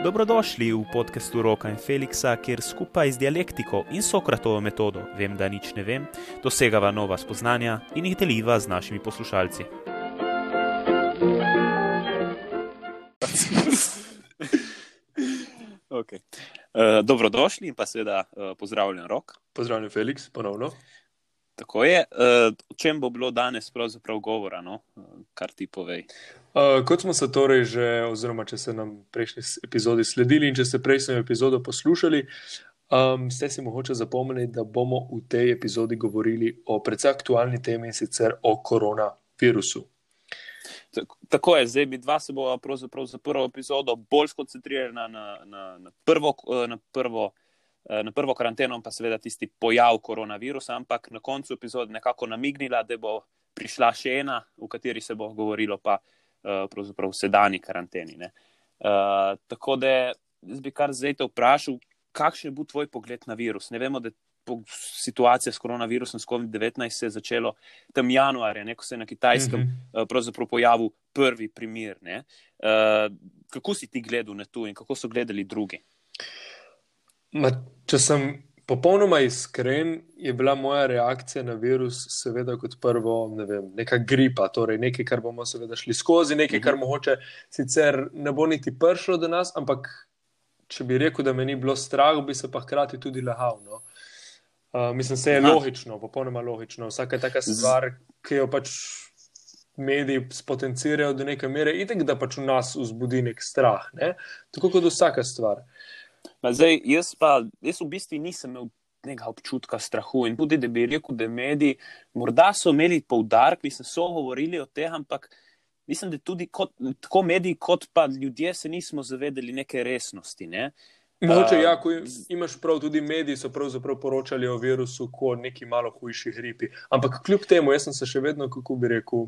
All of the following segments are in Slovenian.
Dobrodošli v podkastu Roka in Feliksa, kjer skupaj z dialektiko in Sokratovo metodo, vem, da nič ne vem, dosegava nova spoznanja in jih deliva z našimi poslušalci. okay. uh, dobrodošli in pa seveda uh, pozdravljen rok. Pozdravljen, Feliks, ponovno. Tako je. Uh, o čem bo bilo danes pravzaprav govora, no? kar ti povej? Uh, kot smo se torej že, oziroma če ste nam prejšnji epizodi sledili in če ste prejšnjo epizodo poslušali, um, ste si mogoče zapomnili, da bomo v tej epizodi govorili o precej aktualni temi in sicer o koronavirusu. Tako je, zdaj mi dva se bova pravzaprav za prvo epizodo bolj skoncentrirana na, na, na prvo. Na prvo Eh, na prvo karanteno, pa seveda tisti pojav koronavirusa, ampak na koncu epizode nekako namignila, da bo prišla še ena, v kateri se bo govorilo pa uh, pravzaprav v sedajni karanteni. Uh, tako da bi kar zdaj te vprašal, kakšen bo tvoj pogled na virus? Ne vemo, da situacija s koronavirusom, s COVID-19 se je začela tam januarja, ne, ko se je na kitajskem mm -hmm. uh, pravzaprav pojavil prvi primer. Uh, kako si ti gledal na to in kako so gledali drugi? Ma, če sem popolnoma iskren, je bila moja reakcija na virus, seveda, kot prvo, ne vem, neka gripa, torej nekaj, kar bomo seveda šli skozi, nekaj, kar mhm. mogoče sicer ne bo niti prišlo do nas, ampak če bi rekel, da me ni bilo strah, bi se pa hkrati tudi lahal. No? Uh, mislim, se je Aha. logično, popolnoma logično. Vsaka taka stvar, ki jo pač mediji spotencirajo do neke mere, itek da pač v nas vzbudi nek strah. Ne? Tako kot vsaka stvar. Uh, Zdaj, jaz pa jaz v bistvu nisem imel tega občutka strahu in tudi, da bi rekel, da mediji morda so imeli poudarek, mislim, so govorili o tem, ampak mislim, da tudi kot, tako mediji, kot pa ljudje se nismo zavedali neke resnosti. Ne? Mogoče, uh, ja, ko imaš prav, tudi mediji so pravzaprav poročali o virusu kot neki malo hujši gripi. Ampak kljub temu, jaz sem se še vedno, kako bi rekel,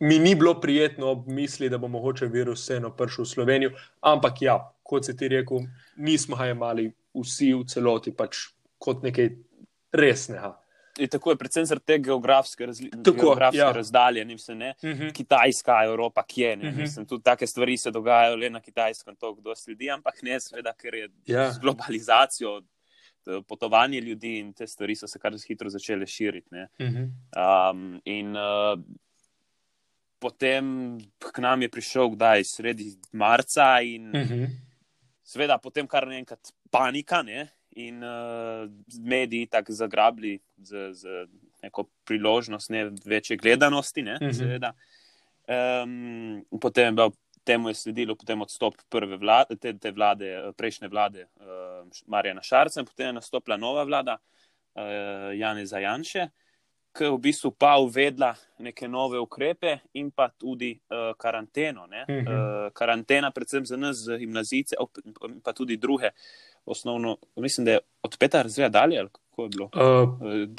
mi ni bilo prijetno misli, da bo mogoče virus vseeno prišel v Slovenijo, ampak ja, kot si ti rekel, nismo ga imeli vsi v celoti, pač kot nekaj resnega. In tako je, predvsem zaradi te geografske, razli tako, geografske ja. razdalje, mislim, ne, uh mhm. -huh. Kitajska, Evropa, kje ne. Uh mhm. -huh. mislim, tudi take stvari se dogajajo le na Kitajskem, to kdo sledi, ampak ne, seveda, ker je ja. z globalizacijo. Potovanje ljudi in te stvari so se kar hitro začele širiti. Uh -huh. um, in uh, potem k nam je prišel, kdaj, sredi marca, in uh mhm. -huh. Sveda, potem kar naenkrat panika ne? in uh, mediji tako zagrabili z, z neko priložnost ne? večje gledanosti. Ne? Uh -huh. um, potem je temu je sledilo potem odstop prve vlade, te, te vlade, prejšnje vlade uh, Marjana Šarca, potem je nastopila nova vlada uh, Jane Zajanše ki je v bistvu pa uvedla neke nove ukrepe in pa tudi uh, karanteno. Uh -huh. uh, karantena, predvsem za nas, za gimnazijce, in pa tudi druge, osnovno, mislim, da je od peta razreda dalje. Kako je bilo? Uh,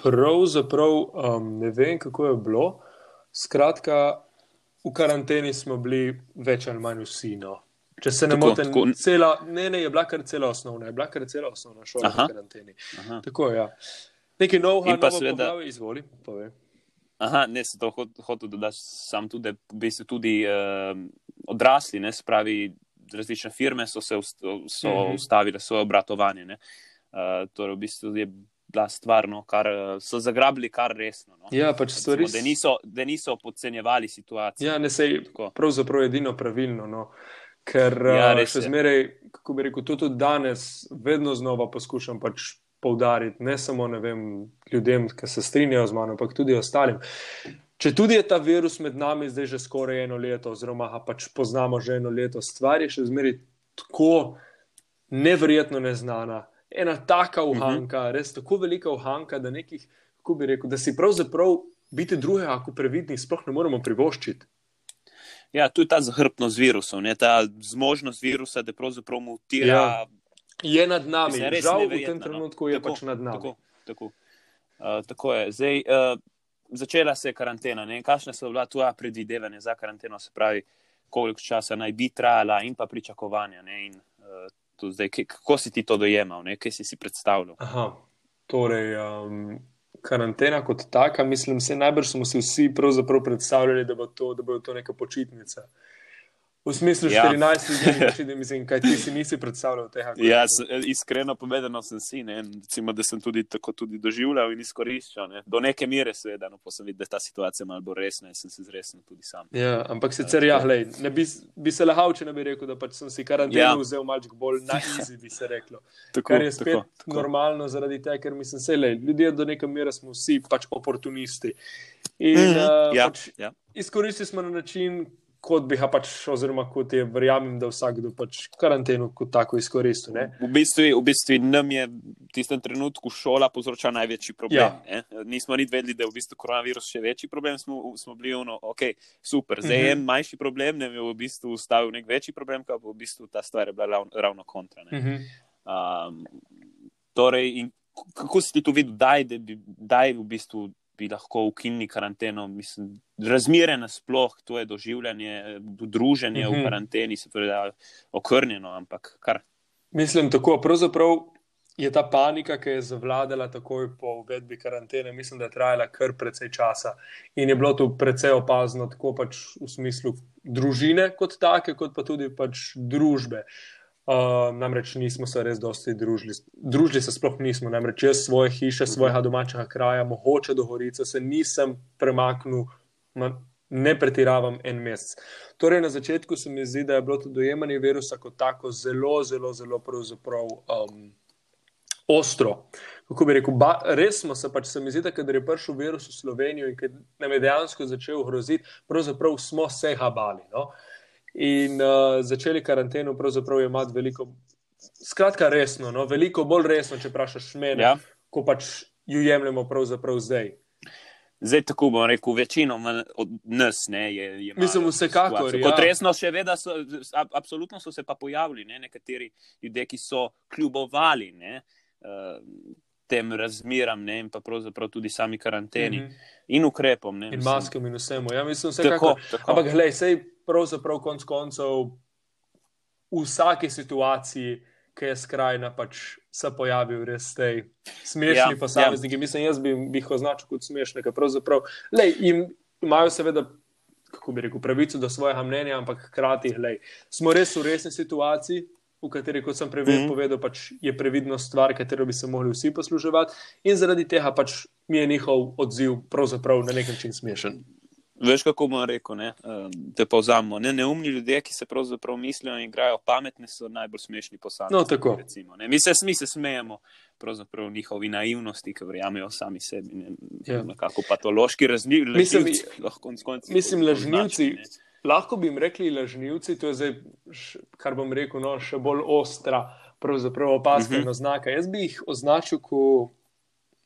Pravzaprav um, ne vem, kako je bilo. Skratka, v karanteni smo bili več ali manj vsi. No. Če se ne motim, ne, ne, je bila kar cela osnovna, je bila kar cela osnovna šola Aha. v karanteni. Aha. Tako. Ja. Nekaj novega, pa seveda, izvoli. Pove. Aha, ne, se to hotel, hot, da sem tudi, v bistvu tudi uh, odrasli, ne, spravi, različne firme so se ust, so mm -hmm. ustavile svoje obratovanje. Uh, torej, v bistvu je bila stvar, no, kar so zagrabili kar resno. No. Ja, pač stvari. Da niso, da niso podcenjevali situacijo. Ja, ne sej, pravzaprav edino pravilno. No. Ker ja, še zmeraj, kako bi rekel, tudi danes, vedno znova poskušam pač poudariti, ne samo vem, ljudem, ki se strinjajo z mano, ampak tudi ostalim. Če tudi je ta virus med nami zdaj že skoraj eno leto, oziroma pač poznamo že eno leto, stvar je še zmeraj tako nevrjetno neznana. Ena taka mhm. uhanka, uh -huh. res tako velika uhanka, da, nekih, rekel, da si pravzaprav biti drugega, ako previdni, sploh ne moremo privoščiti. Ja, tu je ta zahrbtnost virusa, ta zmožnost virusa, da pravzaprav mutira. Ja je nad nami. Žal, v tem no. trenutku no. je tako, pač nad nami. Tako, tako. Uh, tako je. Zdaj, uh, začela se je karantena. Kakšne so bila tvoja predvidevanja za karanteno, se pravi, koliko časa naj bi trajala in pa pričakovanja. In, uh, zdaj, kako si ti to dojemal, ne? kaj si si predstavljal? Aha, torej. Um... Karantena kot taka, mislim, se najbrž smo si vsi predstavljali, da bo to, da bo to neka počitnica. V smislu ja. 14 let, mislim, kaj ti si nisi predstavljal tega. Ja, iskreno povedano sem si, ne, recimo, da sem tudi tako tudi doživljal in izkoriščal. Ne. Do neke mere, seveda, no, pa sem videl, da je ta situacija malo bolj resna in sem se zresnil tudi sam. Ja, ampak sicer, ja, glej, ne bi, bi se lahal, če ne bi rekel, da pač sem si karanteno ja. vzel malček bolj na izi, bi se reklo. tako, Kar je spet tako, tako. normalno zaradi tega, ker mislim, se le, ljudje do neke mere smo vsi pač oportunisti. In mm -hmm. uh, ja, pač ja. izkoristili smo na način, kot bi ga pač, oziroma kot je, verjamem, da vsakdo pač karanteno kot tako izkoristil. V bistvu, v bistvu nam je v tistem trenutku šola povzročila največji problem. Ja. Nismo ni vedeli, da je v bistvu koronavirus še večji problem, smo, smo bili ono, ok, super, zdaj je en mhm. manjši problem, ne je v bistvu ustavil nek večji problem, pa v bistvu ta stvar je bila ravno, ravno kontra. Mhm. Um, torej, kako si ti to videl, da je v bistvu bi lahko ukinili karanteno. Mislim, razmere nasploh, to je doživljanje, druženje mm -hmm. v mhm. karanteni, se pravi, okrnjeno, ampak kar. Mislim, tako pravzaprav. Je ta panika, ki je zavladala takoj po uvedbi karantene, mislim, da je trajala kar precej časa in je bilo to precej opazno, tako pač v smislu družine, kot take, kot pa tudi pač družbe. Uh, Uh, namreč nismo se res dosti družili. Družili se sploh nismo, namreč jaz svoje hiše, svojega domačega kraja, mogoče do Horice, se nisem premaknil, ne pretiravam en mesec. Torej, na začetku se mi zdi, da je bilo to dojemanje virusa kot tako zelo, zelo, zelo pravzaprav um, ostro. Kako bi rekel, ba, res smo se pač, se mi zdi, da kadar je prišel virus v Slovenijo in kad nam je dejansko začel groziti, pravzaprav smo se ga bali. No? In uh, začeli karanteno, pravzaprav je imati veliko, skratka, resno, no? veliko bolj resno, če vprašaš mene, ja. ko pač jo jemljemo pravzaprav zdaj. Zdaj, tako bom rekel, večino od nas ne, je. je Mislim, vsekakor. Ja. Kot resno, še vedno so, absolutno so se pa pojavili ne, nekateri ljudje, ki so kljubovali ne, uh, tem razmeram ne, in pa pravzaprav tudi sami karanteni mm -hmm. in ukrepom. Ne, in maskem in vsemu. Ja, mislim, vsekakor. Tako, tako. Ampak, gledaj, sej pravzaprav konec koncev v vsaki situaciji, ki je skrajna, pač se pojavijo res te smešni ja, posamezniki. Ja. Mislim, jaz bi, bi jih označil kot smešne, ker pravzaprav lej, im, imajo seveda. Kako bi rekel, pravico do svojega mnenja, ampak hkrati smo res v resni situaciji, v kateri, kot sem prej mm -hmm. povedal, pač je previdnost stvar, katero bi se mogli vsi posluževati, in zaradi tega pač mi je njihov odziv pravzaprav na nek način smešen. Veš, kako bomo rekel, ne? te pa vzamemo. Ne, neumni ljudje, ki se pravzaprav mislijo in igrajo pametne, so najbolj smešni posamezniki. No, tako. Recimo, mi, se, mi se smejemo pravzaprav njihovi naivnosti, ki verjamejo sami sebi. Ne, ja. Nekako patološki razmišljanje. Mislim, lahko konci, mislim lažnivci. Lahko bi jim rekli lažnivci, to je zdaj, kar bom rekel, no, še bolj ostra, pravzaprav opazna uh mhm. -huh. znaka. Jaz bi jih označil kot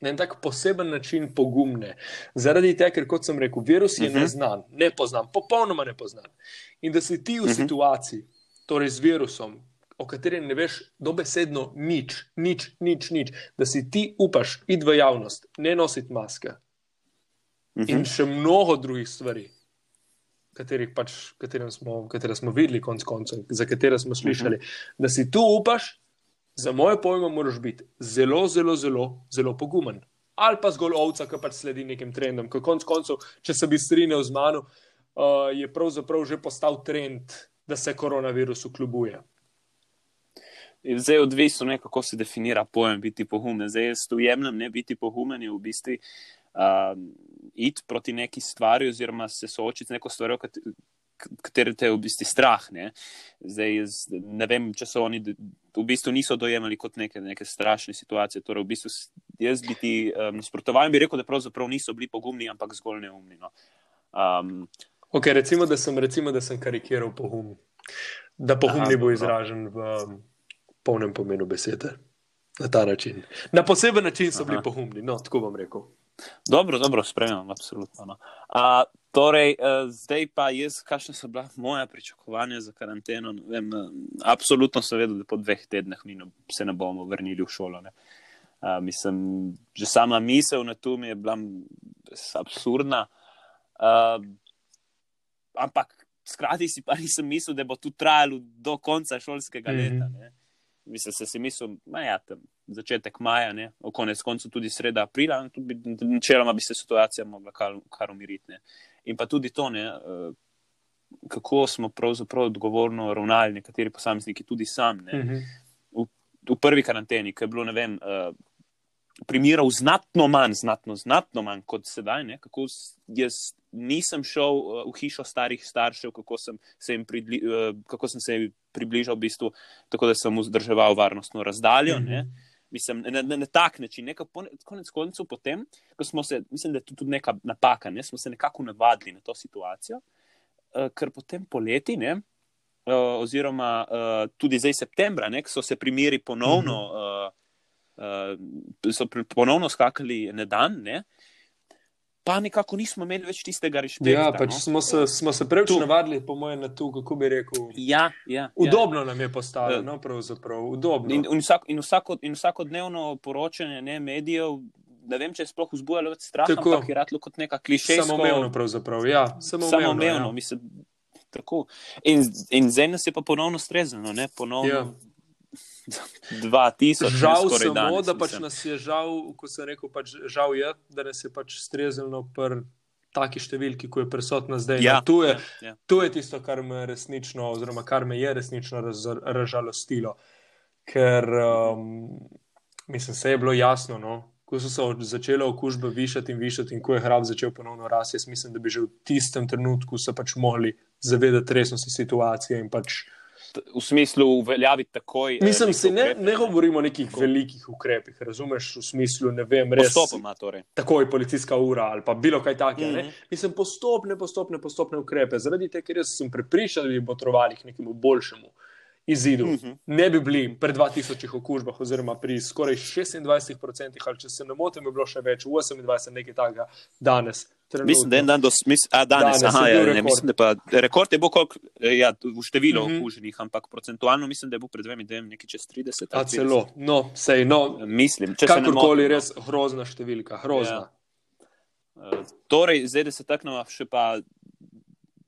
na en tak poseben način pogumne. Zaradi tega, ker kot sem rekel, virus je uh mhm. -huh. neznan, ne poznan, popolnoma ne poznan. In da si ti v uh mhm. -huh. situaciji, torej z virusom, o katerem ne veš dobesedno nič, nič, nič, nič, da si ti upaš iti v javnost, ne nositi maske uh -huh. in mhm. še mnogo drugih stvari. Katerih pač, smo, katere smo videli, konc koncev, za katere smo slišali, uh -huh. da si tu upaš, za moje pojme, moraš biti zelo, zelo, zelo, zelo pogumen. Ali pa zgolj ovca, ki pač sledi nekim trendom. Konec koncev, če se bi strinjal z mano, uh, je pravzaprav že postal trend, da se koronavirus ukljubuje. Zdaj je odvisno, kako se definira pojem biti pogumen. Zdaj jaz to jemljem, ne biti pogumen je v bistvu uh, iti proti neki stvari, oziroma se soočiti z neko stvarjo, katere te je v bistvu strah. Ne? Zdaj, jaz, ne vem, če so oni v bistvu niso dojemali kot neke, neke strašne situacije. Torej, v bistvu jaz bi ti um, nasprotoval in bi rekel, da pravzaprav niso bili pogumni, ampak zgolj neumni. No. Um, ok, recimo da, sem, recimo, da sem karikiral pogum. Da pogum ne bo izražen v um, polnem pomenu besede. Na ta način. Na poseben način so bili aha. pogumni, no, tako bom rekel. Dobro, dobro, spremljam, absolutno. No. A, torej, a, zdaj pa jaz, kakšne so bila moja pričakovanja za karanteno? Vem, a, absolutno sem vedel, da po dveh tednih no, se ne bomo vrnili v šolo. A, mislim, že sama misel na to mi je bila absurdna. A, ampak, skrati si pa nisem mislil, da bo to trajalo do konca šolskega mm -hmm. leta. Ne? Mislim, se si mislil, da je tam začetek maja, ne, konec koncev tudi sreda aprila, načeloma bi se situacija mogla kar, kar umiriti. Ne. In pa tudi to, ne, uh, kako smo pravzaprav odgovorno ravnali, nekateri posamezniki, tudi sam. Uh Mhm. -huh. v, v prvi karanteni, ki je bilo, ne vem, uh, primerov znatno manj, znatno, znatno manj kot sedaj. Ne? Kako jaz nisem šel uh, v hišo starih staršev, kako sem se jim, pridli, kako sem se jim približal, v bistvu, tako da sem vzdrževal varnostno razdaljo. Mhm. Uh -huh. Mislim, na, na, na tak način, nekaj konec koncev, potem, ko smo se, mislim, da je to tudi neka napaka, ne, smo se nekako navadili na to situacijo, uh, ker potem poleti, ne, uh, oziroma uh, tudi zdaj septembra, ne, so se primeri ponovno, uh, uh, so pri, ponovno skakali na dan, ne, pa nekako nismo imeli več tistega respekta. Ja, pač no. smo se, smo se preveč Tu. navadili, po mojem, na to, kako bi rekel. Ja, ja, Udobno nam je postalo, Ja. no, pravzaprav, udobno. In, in, vsak, in, vsako, in vsakodnevno poročanje ne, medijev, ne vem, če je sploh vzbujalo več straha, Tako. ampak je ratlo kot neka klišejska. Samoumevno, pravzaprav. Ja, samoumevno. Samoumevno, ja. mislim. Tako. In, in zdaj nas je pa ponovno streznilo, ne ponovno. Ja. 2000, ne, Žal samo, danes, da pač mislim. nas je žal, ko sem rekel, pač žal je, da nas je pač streznilo pri taki številki, ko je prisotna zdaj. Ja, to, je, ja, ja. to je tisto, kar me resnično, oziroma kar me je resnično raz, razžalostilo. Ker um, mislim, se je bilo jasno, no, ko so se začele okužbe višati in višati, in ko je hrab začel ponovno rasti, jaz mislim, da bi že v tistem trenutku se pač mogli zavedati resnosti situacije in pač V smislu uveljaviti takoj. eh, Mislim, se ne, ukrepe, ne govorimo o nekih velikih ukrepih, razumeš, v smislu, ne vem, res. Postopoma, torej. Takoj policijska ura ali pa bilo kaj takega. Mm. -hmm. Mislim, postopne, postopne, postopne ukrepe. Zaradi tega, ker jaz sem prepričan, da bi potrovali k nekemu boljšemu izidu. Mm Mhm. -hmm. Ne bi bili pri 2000 okužbah, oziroma pri skoraj 26%, ali če se ne motim, je bilo še več, 28, nekaj takega danes. Trenutno. Mislim, da je en dan, dos, mis, a, danes, Danes aha, ja, ne, mislim, da pa rekord je bil koliko, eh, ja, v številu Mhm. mm -hmm. okuženih, ampak procentualno mislim, da je bil pred dvemi dnevi nekaj čez 30. A ali 30. celo, no, sej, no, Mislim, če se ne motim, no. res grozna številka, grozna. Eh, Torej, zdaj, da se taknemo še pa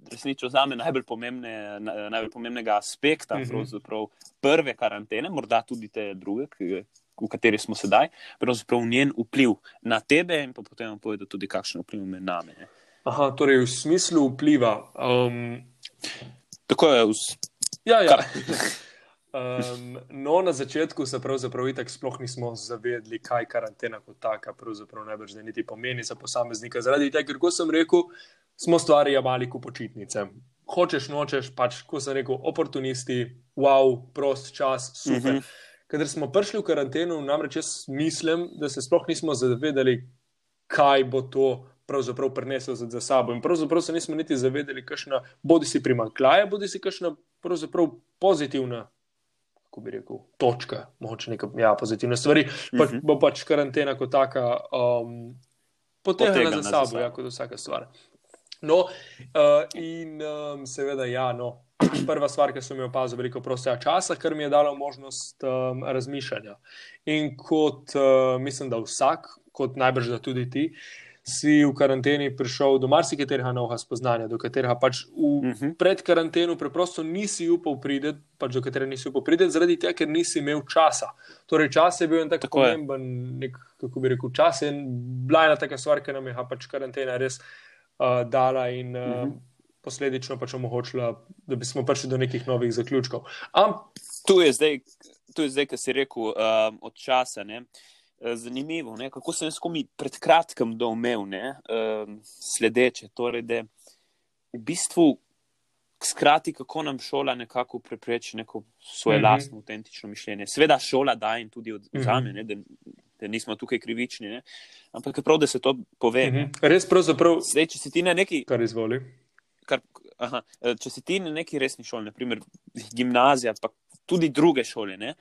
resnično za me najbolj, pomembne, na- najbolj pomembnega aspekta Mhm. pravzaprav prve karantene, morda tudi te druge, ki, v kateri smo sedaj, pravzaprav njen vpliv na tebe in pa potem vam povedal tudi, kakšen vpliv ima na me. Aha, torej v smislu vpliva. Um, Tako je, vs- ja, ja. Um, no, na začetku se pravzaprav itak sploh nismo zavedli, kaj karantena kot taka pravzaprav najbrž zdaj niti pomeni za posameznika. Zaradi tega, ker kot sem rekel, smo stvari jemali kot počitnice. Hočeš, nočeš, pač, ko sem rekel, oportunisti, wow, prost čas, super. Mhm. Ker smo prišli v karanteno, namreč jaz mislim, da se sploh nismo zavedali, kaj bo to pravzaprav prineslo za, za sabo. In pravzaprav se nismo niti zavedali, kakšna bodi si primankljaja, bodi si kakšna pozitivna. Kako bi rekel, točka, mogoče neka ja, pozitivna stvar, pa, Mhm. bo pač karantena kot taka um, potegnila za za sabo, sabo. ja, kot vsaka stvar. No, uh, in um, seveda, ja, no, prva stvar, ki sem jo opazil, veliko prostega časa, kar mi je dalo možnost um, razmišljanja. In kot uh, mislim, da vsak, kot najbrž da tudi ti, si v karanteni prišel do marsikaterega novega spoznanja, do katerega pač v, uh Mhm. -huh. pred karanteno preprosto nisi upal priti, pač do katerega nisi upal priti, zaradi tega, ker nisi imel časa. Torej, čas je bil en tak Tako pomemben, nek, kako bi rekel, čas je bila ena taka stvar, ki nam je pač karantena res uh, dala in uh, uh. -huh. posledično pač omogočila, da bi smo prišli do nekih novih zaključkov. Ampak tu je zdaj, tu je zdaj, kar si rekel, um, od časa. Ne? Eh, Zanimivo, ne? kako sem jaz komi pred kratkim doumel ne? um, sledeče. Torej, da v bistvu, skrati, kako nam šola nekako prepreči neko svoje Mhm. mm -hmm. lastno, avtentično mišljenje. Sveda šola da in tudi Mhm. vzame, mm -hmm. da, da nismo tukaj krivični, ne? ampak je prav, da se to pove. Mm -huh. res pravzaprav, Zdaj, če si ti na neki kar izvoli. kar, aha, eh, če si ti na neki resni šoli, naprimer gimnazija, pa tudi druge šole. Ne,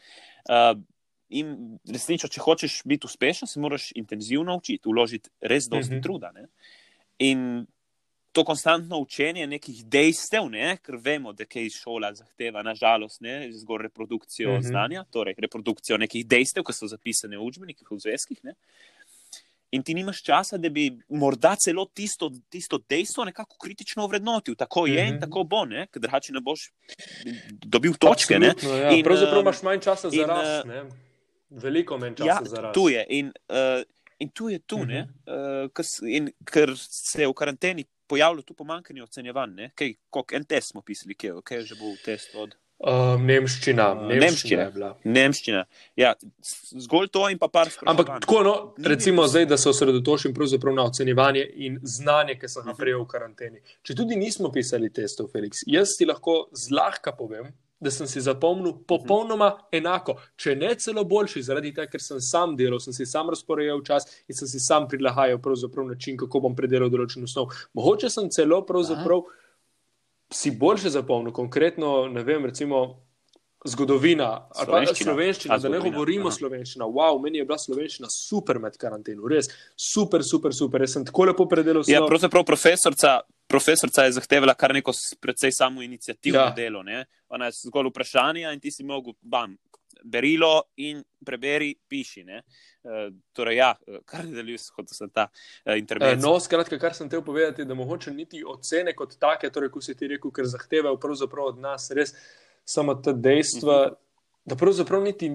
uh, in resnično, če hočeš biti uspešen, se moraš intenzivno učiti, vložiti res dosti Mhm. uh -huh. truda. Ne. In to konstantno učenje nekih dejstev, ne, ker vemo, da kaj šola zahteva, nažalost, ne, zgolj reprodukcijo uh Mhm. -huh. znanja, torej reprodukcijo nekih dejstev, ki so zapisane v učbenikih, v zvezkih. Ne. In ti nimaš časa, da bi morda celo tisto, tisto dejstvo nekako kritično ovrednotil. Tako je mm -hmm. in Mhm. tako bo, ne? ker drugače ne boš dobil točke. Ne? Absolutno, Ja. In, Pravzaprav um, imaš manj časa za rast. Ne. Veliko manj časa Ja, za rast. tu je. In, uh, in tu je tu, uh -huh. uh, in ker se je v karanteni pojavilo tu pomankanje ocenjevanja. Koliko en test smo pisali, kje, kje je že bil test od? Uh, nemščina, nemščina. Nemščina. nemščina. Ja, zgolj to in pa par stvari. Ampak tako, no, recimo zdaj, da se osredotočim na ocenjevanje in znanje, ki sem ga mhm. prejel v karanteni. Če tudi nismo pisali testov, Felix, jaz ti lahko zlahka povem, da sem si zapomnil mhm. popolnoma enako, če ne celo boljši, zaradi tega, ker sem sam delal, sem si sam razporejal čas in sem si sam prilagajal način, kako bom predelal določen osnov. Mogoče sem celo pravzaprav. Aha si boljše zapomnil, konkretno, ne vem, recimo zgodovina ali pa slovenščina, da ne govorimo slovenščina. Wow, meni je bila slovenščina super med karanteno, res super, super, super. Jaz sem tako lepo predelal. Ja, pravzaprav profesorca. Profesorca je zahtevala kar neko precej samo inicijativno ja. delo. Ne? Ona je zgolj vprašanje, in ti si mogel, bam, berilo in preberi, piši. Uh, torej, ja, kar je delil, kot so ta uh, intervencija. No, skratka, kar sem te povedati, da mogoče niti ocene kot take, torej, ko si ti rekel, ker zahtevajo pravzaprav od nas res samo ta dejstva, mhm. -huh. da pravzaprav niti.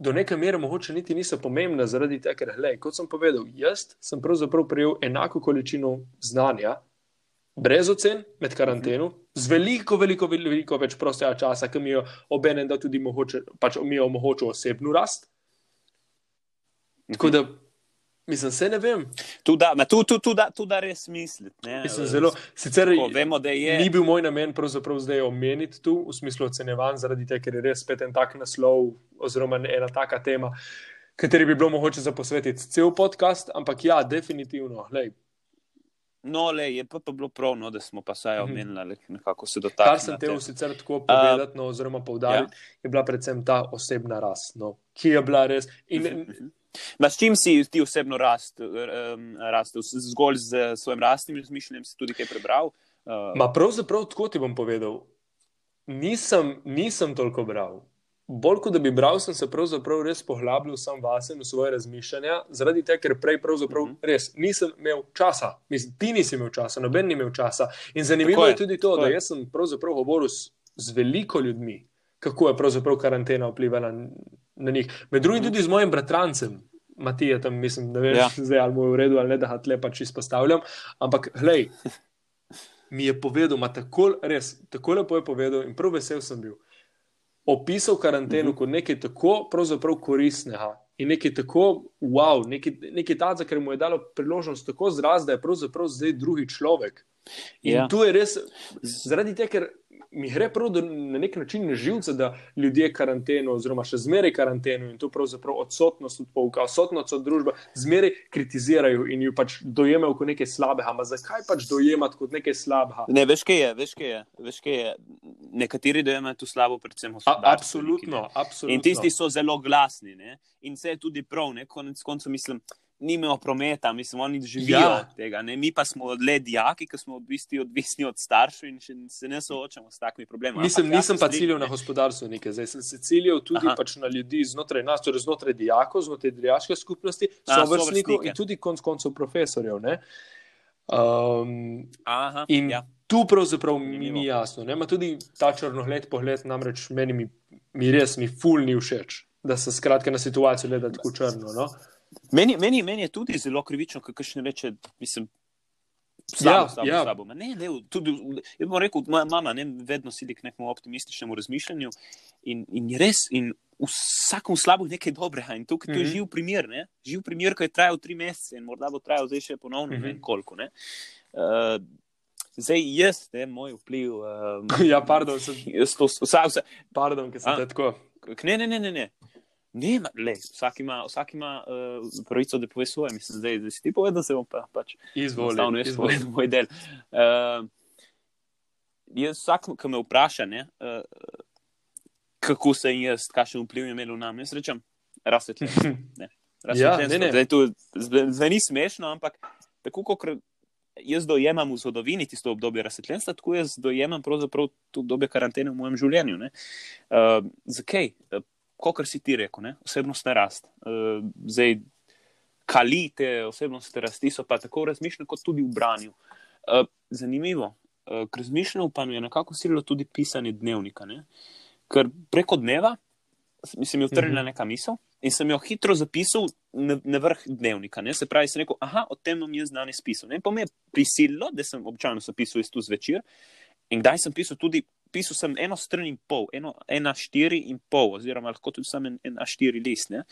Do neke mere mogoče niti niso pomembne, zaradi tega, ker, gledaj, kot sem povedal, jaz sem pravzaprav prejel enako količino znanja, brez ocen, med karanteno, z veliko, veliko, veliko več prostega časa, ki mi jo obenem, da tudi mogoče, pač mi jo omogoča osebno rast. Tako da, mislim, se ne vem. Tu da, tu, tu, tu, da, tu da res misliti. Zelo, sicer tako, vemo, je... ni bil moj namen zdaj omeniti tu, v smislu ocenjevanj, zaradi tega, ker je res spet en tak naslov, oziroma ena taka tema, kateri bi bilo mogoče zaposvetiti cel podcast, ampak ja, definitivno. Lej, No, le, je pa, pa bilo prav, no, da smo pa saj mhm. omenili, kako se dotaknemo. Kar sem te v sicer tako povedati, no, oziroma povdariti, ja. je bila predvsem ta osebna rast, no, ki je bila res. In, uh -huh. Ma s čim si ti osebno rast, um, rastel? Zgolj z svojim rastnim razmišljanjem si tudi kaj prebral? Uh, Ma pravzaprav tako ti bom povedal. Nisem, nisem toliko bral bolj kot da bi bral, sem se pravzaprav res poglabljal sam vase in v svoje razmišljanja, zaradi tega, ker prej pravzaprav mm -hmm. res nisem imel časa. Mislim, ti nisi imel časa, noben ni imel časa. In zanimivo je. je tudi to, da jaz sem pravzaprav govoril s, z veliko ljudmi, kako je pravzaprav karantena vplivala na, na njih. Med drugim mm -hmm. tudi z mojim bratrancem. Matija, tam mislim, da veš, ja. zdaj ali mu je v redu ali ne, da ga tle pač izpostavljam. Ampak, glej, mi je povedal, ima tako, res, tako lepo je povedal in prav vesel sem bil opisal karanteno mhm. -huh. kot nekaj tako koristnega in nekaj tako wow, nekaj, nekaj tega, kar mu je dalo priložnost tako zraz, da je pravzaprav zdaj drugi človek. In ja. tu je res, zaradi tega, ker mi gre prav na nek način na živce, da ljudje karanteno, oziroma še zmeraj karanteno in to pravzaprav odsotnost od pouka, odsotnost od družbe, zmeraj kritizirajo in jo pač dojemajo kot nekaj slabega. Ampak zakaj pač dojemati kot nekaj slabega? Ne, veš, kaj je, veš, kaj je, veš, kaj je. Nekateri dojemajo to slabo, predvsem osebno. Absolutno, absolutno. In tisti so zelo glasni ne? in vse je tudi prav, konec koncev mislim nimajo prometa, mislim, oni živijo ja. od tega. Ne? Mi pa smo le dijaki, ki smo v bistvu odvisni od staršev in se ne soočamo s takimi problemi. Mislim, ja, nisem pa ciljal na gospodarstvo nekaj, zdaj sem se ciljal tudi pač na ljudi znotraj nas, torej znotraj dijakov, znotraj dijaške skupnosti, sovrstnikov in tudi konc koncev profesorjev. Um, Aha, in ja. tu pravzaprav mi ni jasno. Ne? Ma tudi ta črnogled pogled, namreč meni mi, mi res mi ful ni všeč, da se skratka na situacijo gleda tako črno. No? Meni, meni, meni je tudi zelo krivično, kako še reče, mislim. Slabo, ja, slabo, ja. slabo. Ne, le, tudi, jaz bom rekel, moja mama ne, vedno sedi k nekemu optimističnemu razmišljanju in, in res, in vsakom slabu nekaj dobrega. In tukaj mm -hmm. je mhm. živ primer, ne? živ primer, ki je trajal tri mesece in morda bo trajal zdaj še ponovno, mm -hmm. ne mhm. koliko. Ne? Uh, zdaj, jaz, ne, moj vpliv. Um, ja, pardon, sem, to vsak, vsak, pardon, ker sem te tako. Ne, ne, ne, ne. ne. Ne, le, vsak ima, vsak ima uh, pravico, da pove svoje. Mislim, zdaj, da si ti povedal, da se bom pa, pač izvolil. Jaz povedal moj del. Uh, jaz, vsak, ki me vpraša, ne, uh, kako se jaz, kakšen vpliv je imel na me, jaz rečem, razsvetljen. Ja, Zveni smešno, ampak tako kot jaz dojemam v zgodovini tisto obdobje razsvetljenstva, tako jaz dojemam pravzaprav to obdobje karantene v mojem življenju. Uh, zakaj? Kot si ti rekel, ne? osebnostna rast. Uh, zdaj, kalite, osebnostne rasti so pa tako razmišljene, kot tudi v branju. Uh, zanimivo, uh, k razmišljanju pa mi je nekako sililo tudi pisanje dnevnika. Ne? Ker preko dneva sem jim utrnila mhm. neka misel in sem jo hitro zapisal na, na vrh dnevnika. Ne? Se pravi, sem rekel, aha, o tem bom jaz danes pisal. Ne? Pa me je prisililo, da sem običajno sem pisal isto zvečer. In kdaj sem pisal tudi, pisal sem eno stran in pol, eno, ena štiri in pol, oziroma lahko tudi samo en, ena štiri list. Ne?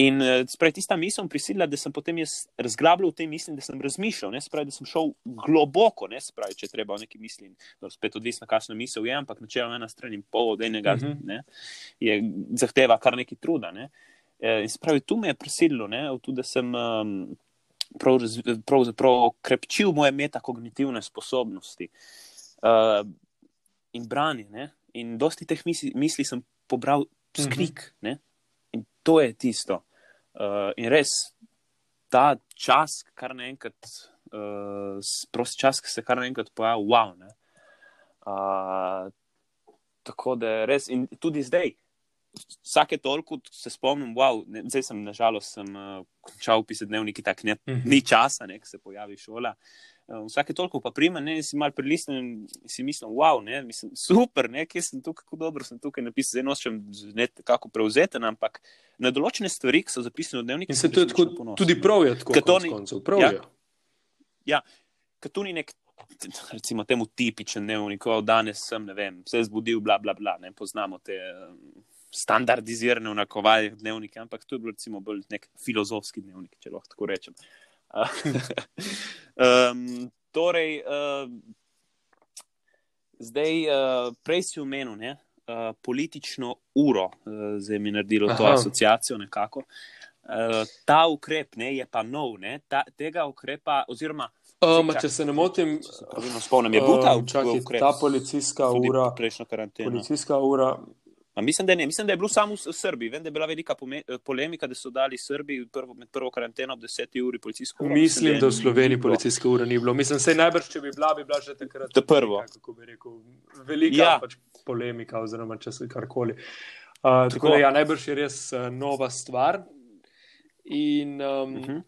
In uh, spravi, tista misel prisilila, da sem potem jaz razglabljal v tej misli, da sem razmišljal, ne, spravi, da sem šel globoko, ne, spravi, če treba v neki misli, je spet odvisno, kakšno misel je, ampak načeloma ena stran in pol od enega uh mhm. -huh. ne, je, zahteva kar nekaj truda. Ne. E, in spravi, tu me je prisililo, ne, to, da sem um, pravzaprav prav, prav krepčil moje metakognitivne sposobnosti uh, in branje. Ne. In dosti teh misli, misli sem pobral skrik. Mhm. -huh in to je tisto. Uh, in res ta čas, kar naenkrat, uh, prosti čas, ki se kar naenkrat pojavi, wow. Uh, tako da res in tudi zdaj. Vsake toliko se spomnim, wow, ne, zdaj sem nažalost sem, uh, končal pisati dnevniki, tako ne, mm -hmm. ni časa, ne, se pojavi šola. Uh, Uh, vsake toliko pa prima, ne, si mal prilisnem in si mislim, wow, ne, mislim, super, ne, kje sem tukaj, kako dobro sem tukaj napisal, zdaj nočem ne kako prevzeti, ampak na določene stvari, ki so zapisane v dnevniku. In se to je tako, tudi prav je tako, kot ni koncev, prav ja, je. Ja, ker tu ni nek, recimo temu tipičen dnevnik, danes sem, ne vem, se zbudil, bla, bla, bla, ne, poznamo te um, standardizirane vnakovaje dnevnike, ampak to je bil recimo bolj nek filozofski dnevnik, če lahko tako rečem. Um, torej, uh, zdaj, uh, prej si omenil ne, uh, politično uro, uh, zdaj mi je naredilo Aha. to asociacijo nekako. Uh, ta ukrep ne, je pa nov, ne, ta, tega ukrepa, oziroma. Um, če se ne motim, spomnim, je bil ta ukrep. Ta policijska ura, prejšnja karantena. Policijska ura Mislim da, mislim, da je bilo samo v Srbiji. Vem, da je bila velika polemika, da so dali Srbiji prvo, med prvo karanteno ob 10 uri policijsko uro. Mislim, da v Sloveniji policijske ure ni bilo. Mislim, da najbrž, če bi bila, bi bila že takrat. Je prvo. Kako bi rekel, velika ja. pač polemika, oziroma če se karkoli. Uh, tako da, ja, najbrž je res uh, nova stvar. In, um, uh -huh.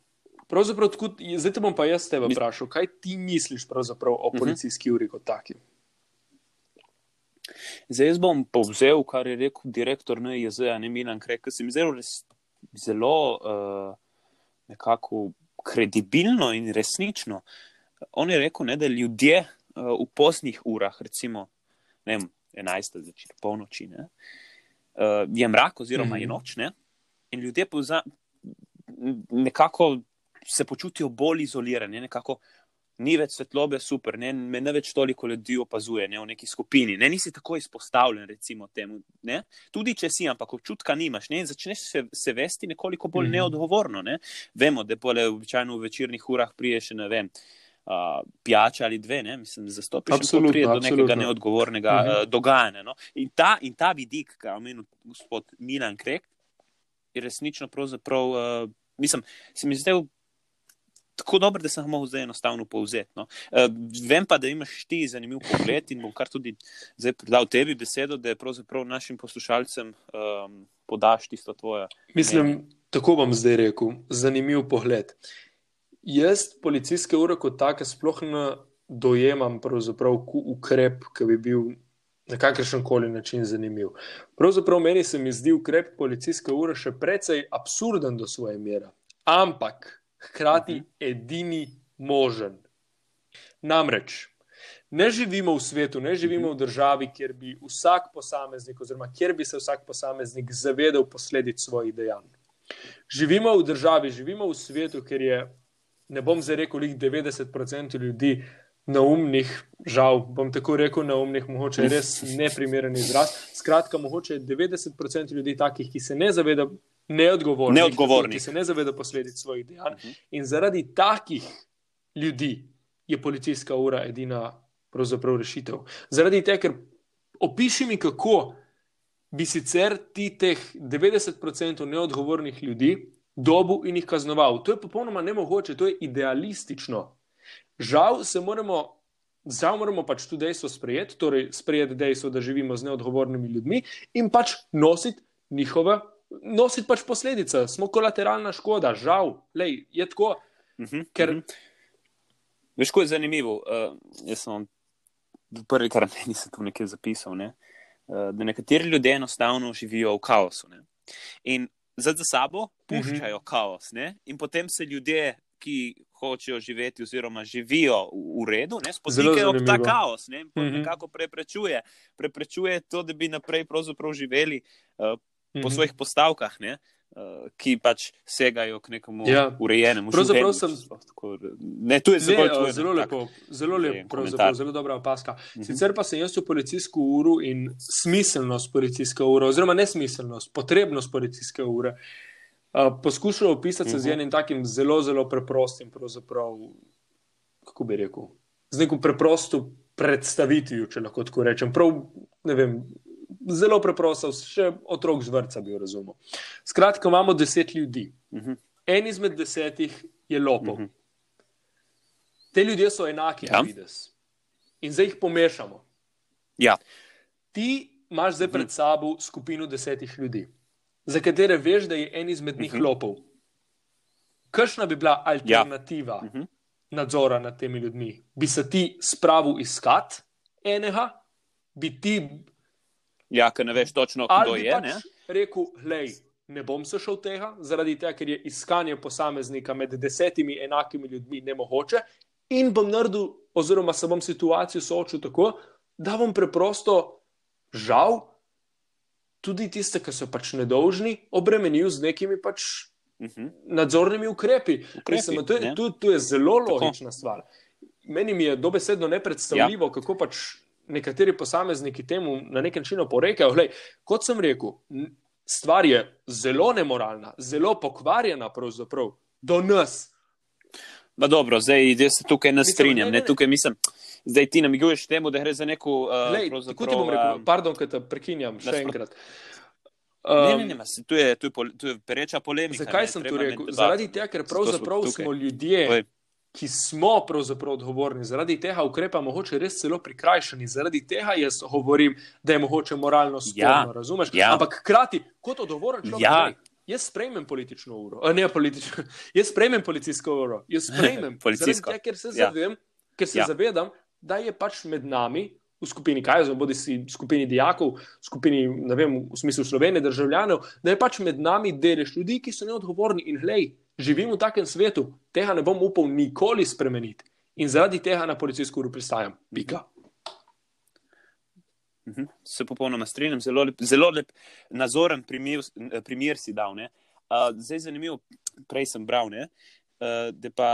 Pravzaprav, tkud, zdaj te bom pa jaz tebe vprašal, kaj ti misliš o mhm. policijski uri kot taki? Zdaj jaz bom povzel, kar je rekel direktor NJZ, ne Milan Krek, ki se mi zelo, zelo uh, nekako kredibilno in resnično. On je rekel, ne, da ljudje uh, v poznih urah, recimo ne, 11. zvečer, polnoči, ne, uh, je mrak oziroma mm -hmm. je noč ne, in ljudje povza, nekako se počutijo bolj izolirani, nekako ni več svetlobe, super, ne, me ne več toliko ljudi opazuje ne, v neki skupini, ne, nisi tako izpostavljen, recimo temu. Ne. Tudi če si, ampak občutka nimaš, ne, začneš se, se vesti nekoliko bolj mm -hmm. neodgovorno. Ne. Vemo, da pole običajno v večernih urah priješ, ne vem. Uh, pijača ali dve, ne? mislim, zastopiš se do nekega neodgovornega uh -huh. uh, dogajanja. No? In, ta, in ta vidik, ki ga omenil gospod Milan Krek, je resnično, pravzaprav, uh, mislim, se mi zdaj tako dober, da sem lahko zdaj enostavno povzeti. No. Uh, vem pa, da imaš ti zanimiv pogled in bom kar tudi zdaj predal tebi besedo, da je pravzaprav našim poslušalcem um, podaš tisto tvoje. Mislim, meni. tako bom zdaj rekel, zanimiv pogled. Jaz policijske ure kot take sploh ne dojemam pravzaprav ukrep, ki bi bil. Na kakršen koli način zanimiv. Pravzaprav meni se mi zdi ukrep policijske ure še precej absurden do svoje mere. Ampak hkrati mhm. edini možen. Namreč ne živimo v svetu, ne živimo -huh. v državi, kjer bi vsak posameznik, oziroma kjer bi se vsak posameznik zavedal posledic svojih dejanj. Živimo v državi, živimo v svetu, kjer je, ne bom zdaj rekel, 90% ljudi. Naumnih, žal, bom tako rekel, naumnih, mogoče je res neprimeren izraz. Skratka, mogoče je 90% ljudi takih, ki se ne zavedajo neodgovorni, neodgovorni. ki se ne zaveda posledic svojih dejanj. Uh mhm. -huh. In zaradi takih ljudi je policijska ura edina rešitev. Zaradi tega, ker opiši mi, kako bi sicer ti teh 90% neodgovornih ljudi dobil in jih kaznoval. To je popolnoma nemogoče, to je idealistično. Žal se moramo. Zdaj moramo pač tudi dejstvo sprejeti, torej sprejeti dejstvo, da živimo z neodgovornimi ljudmi in pač nositi njihove nositi pač posledice, smo kolateralna škoda, žal, Lej, je tako. Uh mhm, -huh, ker... uh mhm. -huh. Veš, ko je zanimivo, uh, jaz sem v prvi karanteni tu nekaj zapisal, ne? uh, da nekateri ljudje enostavno živijo v kaosu ne? in za sabo puščajo uh mhm. -huh. kaos, ne? in potem se ljudje, ki hočejo živeti, oziroma živijo v redu, ne spozikajo ta kaos, ne, mm -hmm. nekako preprečuje, preprečuje to, da bi naprej živeli uh, mm -hmm. svojih postavkah. Ne. Uh, ki pač segajo k nekemu ja. urejenemu življenju. Sem... Ne, je zelo, ne, tvoj, zelo, lepo, zelo lepo, zelo dobra opaska. Mhm. -huh. Sicer pa sem jaz v policijsko uro in smiselnost policijske ure, oziroma nesmiselnost, potrebnost policijske ure, uh, poskušal opisati uh -huh. z mhm. enim takim zelo, zelo preprostim, kako bi rekel, z neko preprosto predstavitvijo, če lahko tako rečem. Prav, vem, zelo preprosto, še otrok z vrca bi razumel. Skratka, imamo deset ljudi. Uh mhm. -huh. En izmed desetih je lopov. Uh mhm. -huh. Te ljudje so enaki, ja. vidiš. In zdaj jih pomešamo. Ja. Ti imaš zdaj pred sabo skupino desetih ljudi za katere veš, da je en izmed njih uh mhm. -huh. lopov. Kakšna bi bila alternativa ja. uh mhm. -huh. nadzora nad temi ljudmi? Bi se ti spravil iskat enega, bi ti. Ja, ker ne veš točno, kdo je. Pač rekel, hej, ne bom se šel tega, zaradi tega, ker je iskanje posameznika med desetimi enakimi ljudmi nemogoče, in bom naredil, oziroma se bom situacijo soočil tako, da bom preprosto žal tudi tiste, ki so pač nedolžni, obremenil z nekimi pač uh mhm. -huh. nadzornimi ukrepi. ukrepi Mislim, to, je, to, to je zelo logična Tako. stvar. Meni je dobesedno nepredstavljivo, ja. kako pač nekateri posamezniki temu na nek način oporekajo. Glej, kot sem rekel, stvar je zelo nemoralna, zelo pokvarjena, pravzaprav do nas. Ma dobro, zdaj se tukaj ne strinjam. Ne, ne, ne. Tukaj mislim, zdaj ti namiguješ temu, da gre za neko. Uh, Tako ti bom rekel, um, pardon, da te prekinjam še enkrat. Um, ne, ne, ne, tu je, tu je, tu je pereča polemika. Zakaj ne, sem to rekel? Zaradi tega, ker pravzaprav smo ljudje. Ki smo pravzaprav odgovorni, zaradi tega ukrepa, mogoče res celo prikrajšani, zaradi tega jaz govorim, da je mogoče moralno sporno, ja, razumeš? Ja. Ampak hkrati, kot odgovoren človek, ja. jaz sprejmem politično uro, ne politično, jaz sprejmem policijsko uro, jaz sprejmem policijsko. Tega, ker se, ja. zavem, ker se ja. zavedam, da je pač med nami, v skupini Kajzer, bodi si v skupini dijakov, v skupini, ne vem, v smislu Slovenije, državljanov, da je pač med nami delež ljudi, ki so neodgovorni in hej, živim v takem svetu, tega ne bom upal nikoli spremeniti in zaradi tega na policijsko uro pristajam. Pika. Mhm. Se popolnoma strinjam, zelo lep, zelo lep nazoren primer, primer si dal. Uh, zdaj, zanimivo, prej sem bral, ne, uh, da pa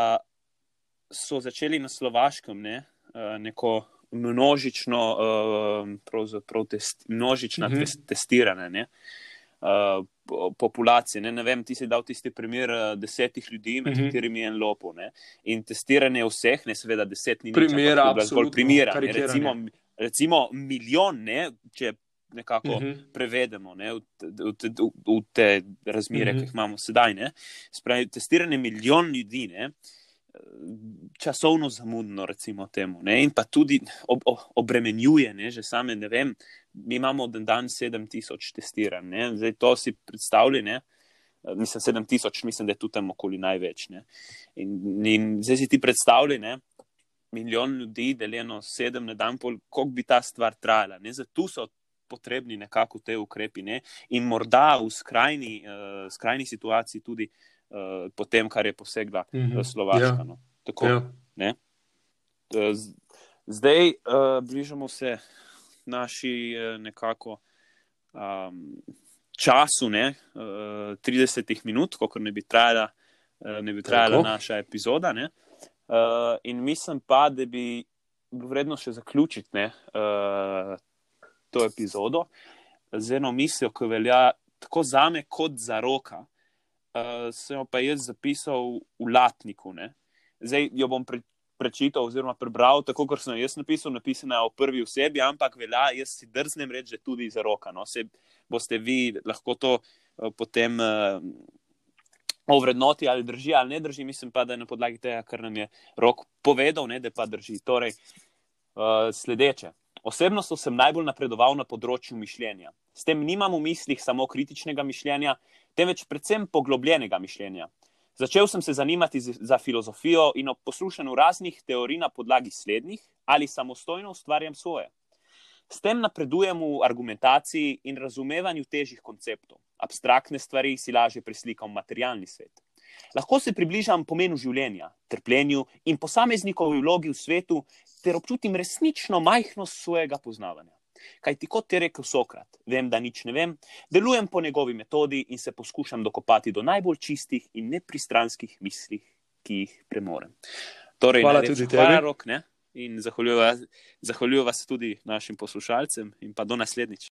so začeli na Slovaškem ne, Eh, neko množično, pravzaprav test, množična mm -hmm. testiranje ne, eh, populacije. Ne, ne vem, ti si dal tisti primer desetih ljudi, med mm -hmm. katerimi je en lopo. Ne, in testiranje vseh, ne seveda deset ni primer, ampak zgolj primera. Recimo, recimo milijon, ne, če nekako mm -hmm. prevedemo ne, v, v, v, v te razmere, mm -hmm. ki jih imamo sedaj. Spravi, testiranje milijon ljudi. Ne, uh, časovno zamudno, recimo temu, ne? in pa tudi ob, ob, obremenjuje, ne? že same ne vem. Mi imamo na dan 7000 testiranj, ne? zdaj to si predstavljate. Mislim, 7000, mislim, da je tu tam okoli največ. In, in zdaj si ti predstavljaj, milijon ljudi, deljeno sedem na dan, koliko bi ta stvar trajala. Ne? Zato so potrebni nekako te ukrepi. Ne? In morda v skrajni, uh, skrajni situaciji tudi uh, po tem, kar je posegla mm -hmm. Slovaška. Ja. No. Tako, ja. uh, zdaj uh, bližamo se naši uh, nekako um, času, ne, uh, 30 minut, kako ne bi trajala, uh, ne bi trajala naša epizoda. Ne. Uh, in mislim pa, da bi bilo vredno še zaključiti ne, uh, to epizodo z eno mislijo, ki velja tako za me, kot za roka uh, sem jo pa jaz zapisal v Latniku. Ne? Zdaj jo bom pre, prečital, oziroma prebral, tako kot sem jaz napisal, napisana v prvi osebi, ampak velja, jaz si drznem reči, tudi za roka. No? Se boste vi lahko to uh, potem. Uh, O vrednoti ali drži ali ne drži, mislim pa, da je na podlagi tega, kar nam je rok povedal, ne, da pa drži. Torej, uh, sledeče. Osebno sem najbolj napredoval na področju mišljenja. S tem nimam v mislih samo kritičnega mišljenja, temveč predvsem poglobljenega mišljenja. Začel sem se zanimati za filozofijo in ob poslušanju raznih teorij na podlagi slednjih ali samostojno ustvarjam svoje. S tem napredujem v argumentaciji in razumevanju težjih konceptov. Abstraktne stvari si lažje preslikam v materialni svet. Lahko se približam pomenu življenja, trpljenju in posameznikovi vlogi v svetu, ter občutim resnično majhnost svojega poznavanja. Kaj ti kot je rekel Sokrat, vem, da nič ne vem, delujem po njegovi metodi in se poskušam dokopati do najbolj čistih in nepristranskih misli, ki jih premorem. Torej, hvala tudi tebi. Hvala, rok, in zahvaljujem vas tudi našim poslušalcem, in pa do naslednjič.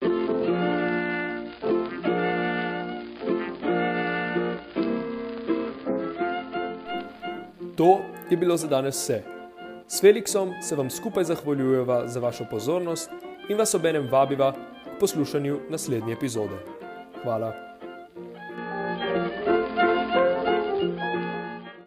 To je bilo za danes vse. S Felixom se vam skupaj zahvaljujeva za vašo pozornost in vas obenem vabiva k poslušanju naslednje epizode. Hvala.